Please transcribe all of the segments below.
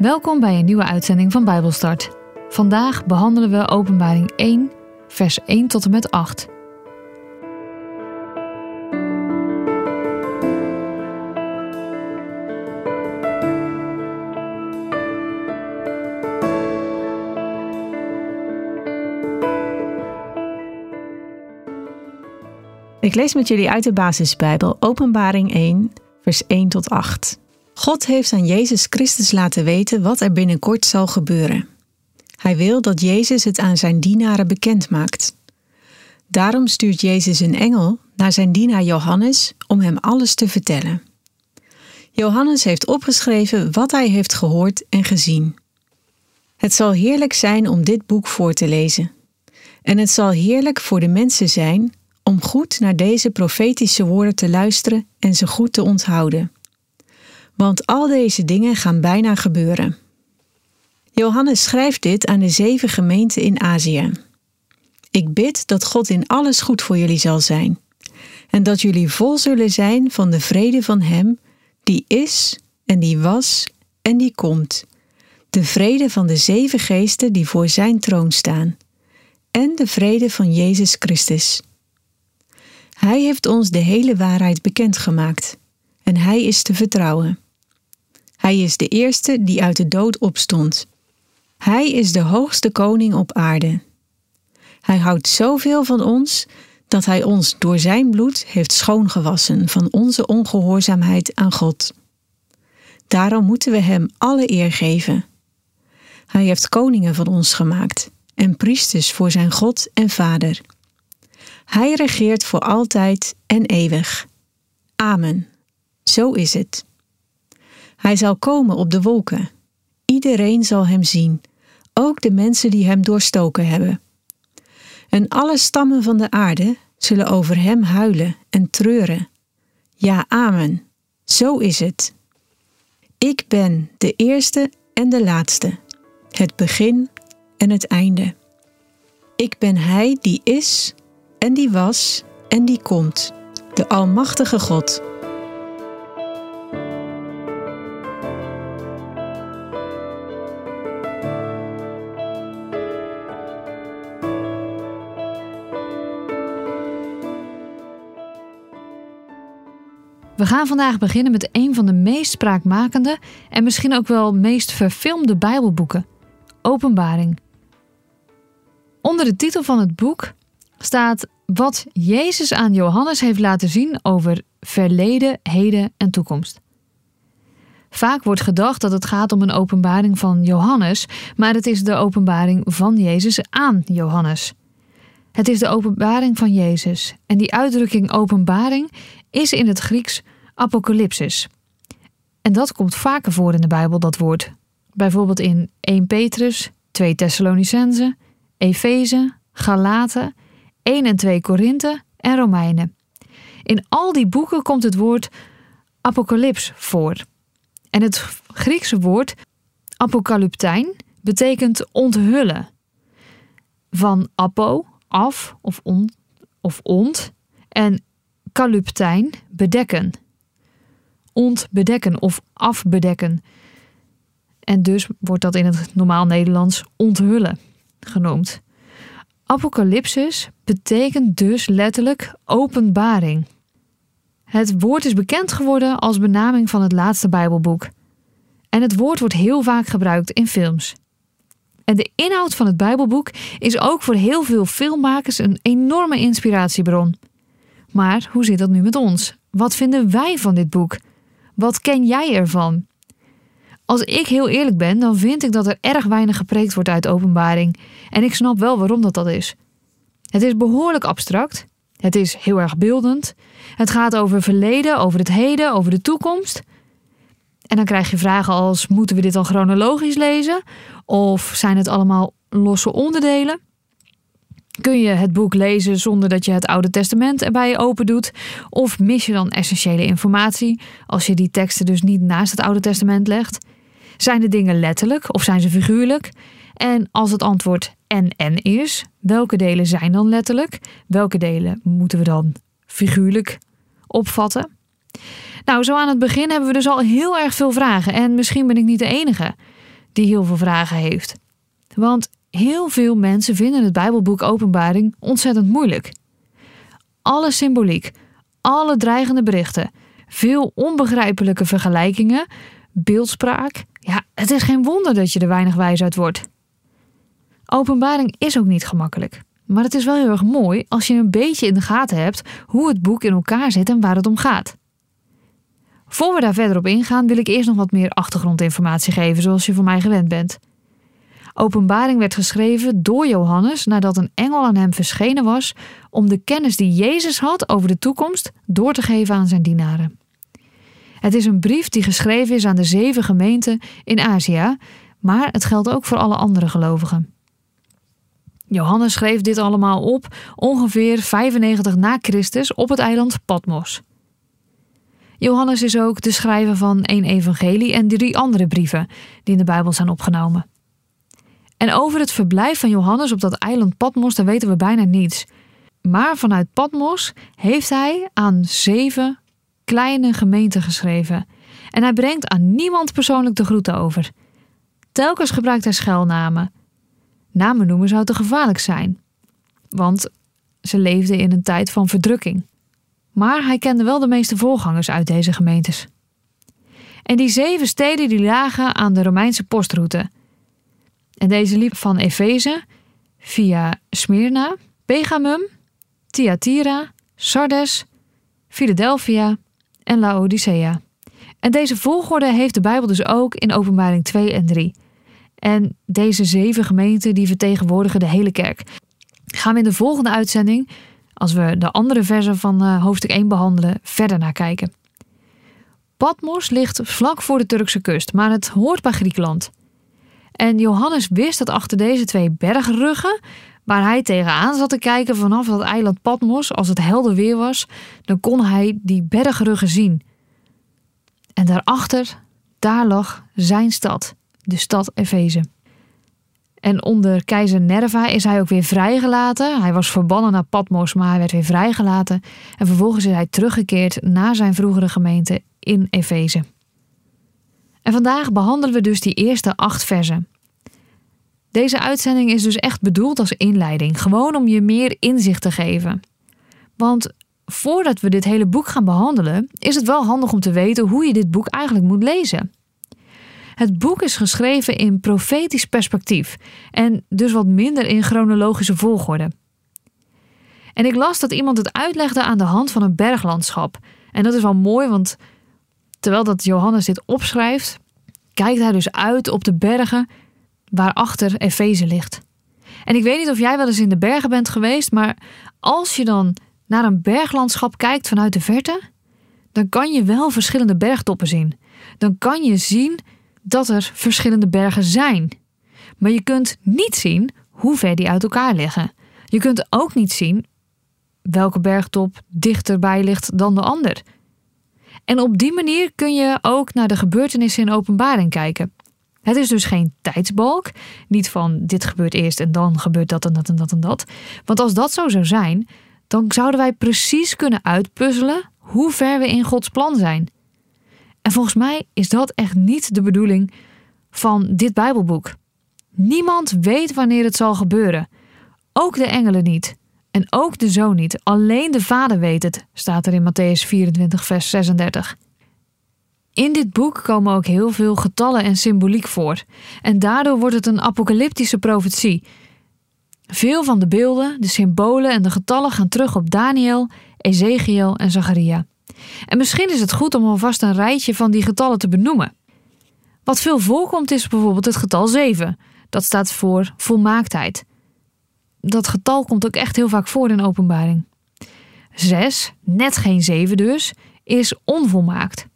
Welkom bij een nieuwe uitzending van Bijbelstart. Vandaag behandelen we Openbaring 1, vers 1 tot en met 8. Ik lees met jullie uit de basisbijbel Openbaring 1, vers 1 tot 8. God heeft aan Jezus Christus laten weten wat er binnenkort zal gebeuren. Hij wil dat Jezus het aan zijn dienaren bekend maakt. Daarom stuurt Jezus een engel naar zijn dienaar Johannes om hem alles te vertellen. Johannes heeft opgeschreven wat hij heeft gehoord en gezien. Het zal heerlijk zijn om dit boek voor te lezen. En het zal heerlijk voor de mensen zijn om goed naar deze profetische woorden te luisteren en ze goed te onthouden. Want al deze dingen gaan bijna gebeuren. Johannes schrijft dit aan de zeven gemeenten in Azië. Ik bid dat God in alles goed voor jullie zal zijn en dat jullie vol zullen zijn van de vrede van Hem die is en die was en die komt. De vrede van de zeven geesten die voor Zijn troon staan en de vrede van Jezus Christus. Hij heeft ons de hele waarheid bekendgemaakt en Hij is te vertrouwen. Hij is de eerste die uit de dood opstond. Hij is de hoogste koning op aarde. Hij houdt zoveel van ons dat Hij ons door Zijn bloed heeft schoongewassen van onze ongehoorzaamheid aan God. Daarom moeten we Hem alle eer geven. Hij heeft koningen van ons gemaakt en priesters voor Zijn God en Vader. Hij regeert voor altijd en eeuwig. Amen. Zo is het. Hij zal komen op de wolken. Iedereen zal hem zien, ook de mensen die hem doorstoken hebben. En alle stammen van de aarde zullen over hem huilen en treuren. Ja, amen. Zo is het. Ik ben de eerste en de laatste, het begin en het einde. Ik ben Hij die is en die was en die komt, de Almachtige God. We gaan vandaag beginnen met een van de meest spraakmakende en misschien ook wel meest verfilmde Bijbelboeken, Openbaring. Onder de titel van het boek staat wat Jezus aan Johannes heeft laten zien over verleden, heden en toekomst. Vaak wordt gedacht dat het gaat om een openbaring van Johannes, maar het is de openbaring van Jezus aan Johannes. Het is de openbaring van Jezus en die uitdrukking openbaring is in het Grieks apocalypsis. En dat komt vaker voor in de Bijbel, dat woord. Bijvoorbeeld in 1 Petrus, 2 Thessalonicense, Efeze, Galaten 1 en 2 Korinthe en Romeinen. In al die boeken komt het woord apocalyps voor. En het Griekse woord apocalyptijn betekent onthullen. Van apo, af of, on, of ont, en kalyptijn, bedekken. Ontbedekken of afbedekken. En dus wordt dat in het normaal Nederlands onthullen genoemd. Apocalypsis betekent dus letterlijk openbaring. Het woord is bekend geworden als benaming van het laatste Bijbelboek. En het woord wordt heel vaak gebruikt in films. En de inhoud van het Bijbelboek is ook voor heel veel filmmakers een enorme inspiratiebron. Maar hoe zit dat nu met ons? Wat vinden wij van dit boek? Wat ken jij ervan? Als ik heel eerlijk ben, dan vind ik dat er erg weinig gepreekt wordt uit openbaring. En ik snap wel waarom dat dat is. Het is behoorlijk abstract. Het is heel erg beeldend. Het gaat over verleden, over het heden, over de toekomst. En dan krijg je vragen als: moeten we dit dan chronologisch lezen? Of zijn het allemaal losse onderdelen? Kun je het boek lezen zonder dat je het Oude Testament erbij open doet? Of mis je dan essentiële informatie als je die teksten dus niet naast het Oude Testament legt? Zijn de dingen letterlijk of zijn ze figuurlijk? En als het antwoord en en is, welke delen zijn dan letterlijk? Welke delen moeten we dan figuurlijk opvatten? Nou, zo aan het begin hebben we dus al heel erg veel vragen en misschien ben ik niet de enige. die heel veel vragen heeft. Want heel veel mensen vinden het Bijbelboek Openbaring ontzettend moeilijk. Alle symboliek, alle dreigende berichten, veel onbegrijpelijke vergelijkingen, beeldspraak. Ja, het is geen wonder dat je er weinig wijs uit wordt. Openbaring is ook niet gemakkelijk. Maar het is wel heel erg mooi als je een beetje in de gaten hebt hoe het boek in elkaar zit en waar het om gaat. Voor we daar verder op ingaan, wil ik eerst nog wat meer achtergrondinformatie geven, zoals je van mij gewend bent. Openbaring werd geschreven door Johannes nadat een engel aan hem verschenen was om de kennis die Jezus had over de toekomst door te geven aan zijn dienaren. Het is een brief die geschreven is aan de zeven gemeenten in Azië, maar het geldt ook voor alle andere gelovigen. Johannes schreef dit allemaal op ongeveer 95 na Christus op het eiland Patmos. Johannes is ook de schrijver van één evangelie en drie andere brieven die in de Bijbel zijn opgenomen. En over het verblijf van Johannes op dat eiland Patmos, weten we bijna niets. Maar vanuit Patmos heeft hij aan zeven kleine gemeenten geschreven. En hij brengt aan niemand persoonlijk de groeten over. Telkens gebruikt hij schuilnamen. Namen noemen zou te gevaarlijk zijn, want ze leefden in een tijd van verdrukking. Maar hij kende wel de meeste voorgangers uit deze gemeentes. En die zeven steden die lagen aan de Romeinse postroute. En deze liep van Efeze via Smyrna, Pergamum, Thyatira, Sardes, Philadelphia en Laodicea. En deze volgorde heeft de Bijbel dus ook in Openbaring 2 en 3. En deze zeven gemeenten die vertegenwoordigen de hele kerk. Gaan we in de volgende uitzending, als we de andere versen van uh, hoofdstuk 1 behandelen, verder naar kijken. Patmos ligt vlak voor de Turkse kust, maar het hoort bij Griekenland. En Johannes wist dat achter deze twee bergruggen, waar hij tegenaan zat te kijken vanaf dat eiland Patmos, als het helder weer was, dan kon hij die bergruggen zien. En daarachter, daar lag zijn stad de stad Efeze. En onder keizer Nerva is hij ook weer vrijgelaten. Hij was verbannen naar Patmos, maar hij werd weer vrijgelaten. En vervolgens is hij teruggekeerd naar zijn vroegere gemeente in Efeze. En vandaag behandelen we dus die eerste acht versen. Deze uitzending is dus echt bedoeld als inleiding, gewoon om je meer inzicht te geven. Want voordat we dit hele boek gaan behandelen, is het wel handig om te weten hoe je dit boek eigenlijk moet lezen. Het boek is geschreven in profetisch perspectief en dus wat minder in chronologische volgorde. En ik las dat iemand het uitlegde aan de hand van een berglandschap. En dat is wel mooi, want terwijl dat Johannes dit opschrijft, kijkt hij dus uit op de bergen waarachter Efeze ligt. En ik weet niet of jij wel eens in de bergen bent geweest, maar als je dan naar een berglandschap kijkt vanuit de verte, dan kan je wel verschillende bergtoppen zien. Dan kan je zien dat er verschillende bergen zijn. Maar je kunt niet zien hoe ver die uit elkaar liggen. Je kunt ook niet zien welke bergtop dichterbij ligt dan de ander. En op die manier kun je ook naar de gebeurtenissen in openbaring kijken. Het is dus geen tijdsbalk, niet van dit gebeurt eerst en dan gebeurt dat en dat en dat en dat. Want als dat zo zou zijn, dan zouden wij precies kunnen uitpuzzelen hoe ver we in Gods plan zijn. En volgens mij is dat echt niet de bedoeling van dit Bijbelboek. Niemand weet wanneer het zal gebeuren. Ook de engelen niet. En ook de zoon niet. Alleen de vader weet het, staat er in Matthäus 24, vers 36. In dit boek komen ook heel veel getallen en symboliek voor. En daardoor wordt het een apocalyptische profetie. Veel van de beelden, de symbolen en de getallen gaan terug op Daniel, Ezekiel en Zacharia. En misschien is het goed om alvast een rijtje van die getallen te benoemen. Wat veel voorkomt is bijvoorbeeld het getal 7. Dat staat voor volmaaktheid. Dat getal komt ook echt heel vaak voor in openbaring. 6, net geen 7 dus, is onvolmaakt.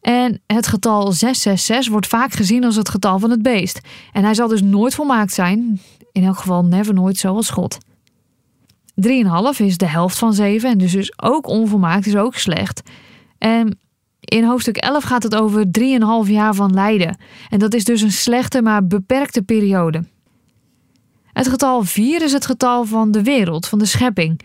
En het getal 666 wordt vaak gezien als het getal van het beest. En hij zal dus nooit volmaakt zijn, in elk geval never nooit zoals God. 3,5 is de helft van 7 en dus is ook onvolmaakt, is ook slecht. En in hoofdstuk 11 gaat het over 3,5 jaar van lijden. En dat is dus een slechte, maar beperkte periode. Het getal 4 is het getal van de wereld, van de schepping.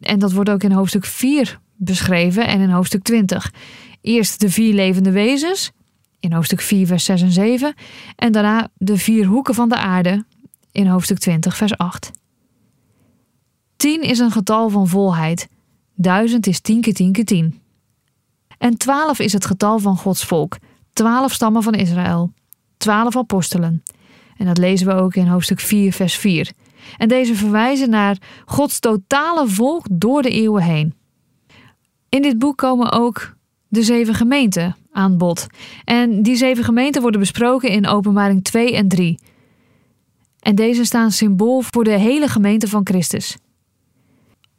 En dat wordt ook in hoofdstuk 4 beschreven en in hoofdstuk 20. Eerst de vier levende wezens, in hoofdstuk 4, vers 6 en 7. En daarna de vier hoeken van de aarde in hoofdstuk 20, vers 8. 10 is een getal van volheid. 1000 is 10 keer 10 keer 10. En 12 is het getal van Gods volk. 12 stammen van Israël. 12 apostelen. En dat lezen we ook in hoofdstuk 4, vers 4. En deze verwijzen naar Gods totale volk door de eeuwen heen. In dit boek komen ook de zeven gemeenten aan bod. En die zeven gemeenten worden besproken in Openbaring 2 en 3. En deze staan symbool voor de hele gemeente van Christus.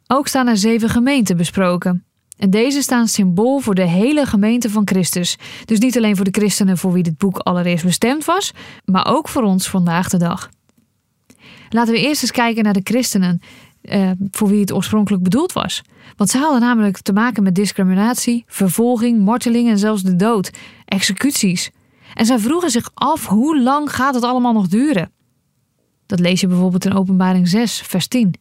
Ook staan er zeven gemeenten besproken. En deze staan symbool voor de hele gemeente van Christus. Dus niet alleen voor de christenen voor wie dit boek allereerst bestemd was, maar ook voor ons vandaag de dag. Laten we eerst eens kijken naar de christenen eh, voor wie het oorspronkelijk bedoeld was. Want ze hadden namelijk te maken met discriminatie, vervolging, marteling en zelfs de dood, executies. En zij vroegen zich af hoe lang gaat het allemaal nog duren? Dat lees je bijvoorbeeld in Openbaring 6, vers 10.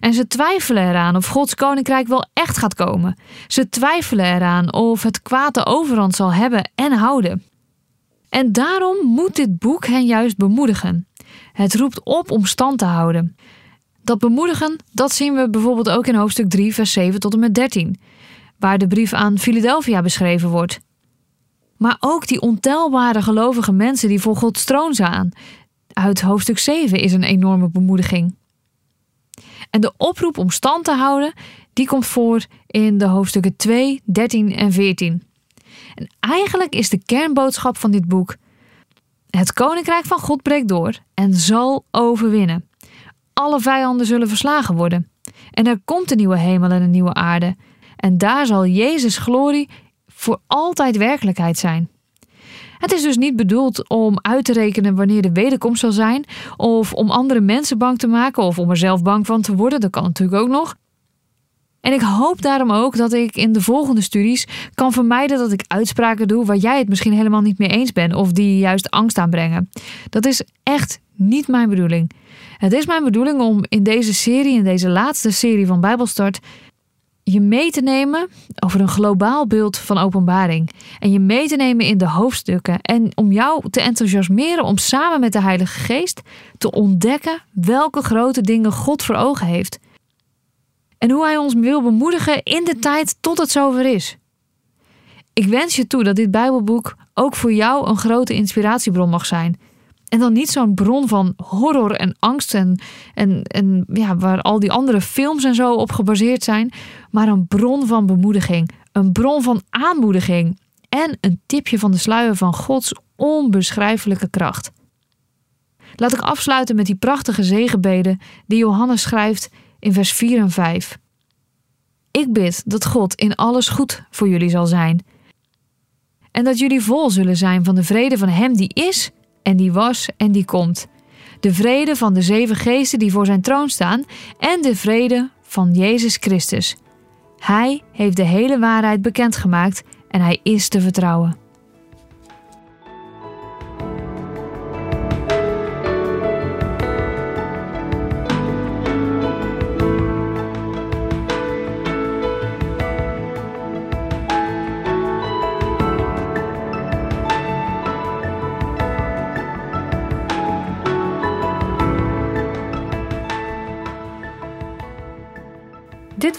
En ze twijfelen eraan of Gods koninkrijk wel echt gaat komen. Ze twijfelen eraan of het kwaad de overhand zal hebben en houden. En daarom moet dit boek hen juist bemoedigen. Het roept op om stand te houden. Dat bemoedigen, dat zien we bijvoorbeeld ook in hoofdstuk 3, vers 7 tot en met 13, waar de brief aan Philadelphia beschreven wordt. Maar ook die ontelbare gelovige mensen die voor Gods troon staan, uit hoofdstuk 7 is een enorme bemoediging. En de oproep om stand te houden, die komt voor in de hoofdstukken 2, 13 en 14. En eigenlijk is de kernboodschap van dit boek: Het koninkrijk van God breekt door en zal overwinnen. Alle vijanden zullen verslagen worden. En er komt een nieuwe hemel en een nieuwe aarde. En daar zal Jezus' glorie voor altijd werkelijkheid zijn. Het is dus niet bedoeld om uit te rekenen wanneer de wederkomst zal zijn, of om andere mensen bang te maken, of om er zelf bang van te worden. Dat kan natuurlijk ook nog. En ik hoop daarom ook dat ik in de volgende studies kan vermijden dat ik uitspraken doe waar jij het misschien helemaal niet mee eens bent, of die juist angst aanbrengen. Dat is echt niet mijn bedoeling. Het is mijn bedoeling om in deze serie, in deze laatste serie van Bijbelstart, je mee te nemen over een globaal beeld van openbaring. En je mee te nemen in de hoofdstukken. En om jou te enthousiasmeren om samen met de Heilige Geest te ontdekken welke grote dingen God voor ogen heeft. En hoe Hij ons wil bemoedigen in de tijd tot het zover is. Ik wens je toe dat dit Bijbelboek ook voor jou een grote inspiratiebron mag zijn. En dan niet zo'n bron van horror en angst en, en, en ja, waar al die andere films en zo op gebaseerd zijn, maar een bron van bemoediging, een bron van aanmoediging en een tipje van de sluier van Gods onbeschrijfelijke kracht. Laat ik afsluiten met die prachtige zegenbeden die Johannes schrijft in vers 4 en 5. Ik bid dat God in alles goed voor jullie zal zijn. En dat jullie vol zullen zijn van de vrede van Hem die is en die was en die komt. De vrede van de zeven geesten die voor zijn troon staan en de vrede van Jezus Christus. Hij heeft de hele waarheid bekendgemaakt en hij is te vertrouwen.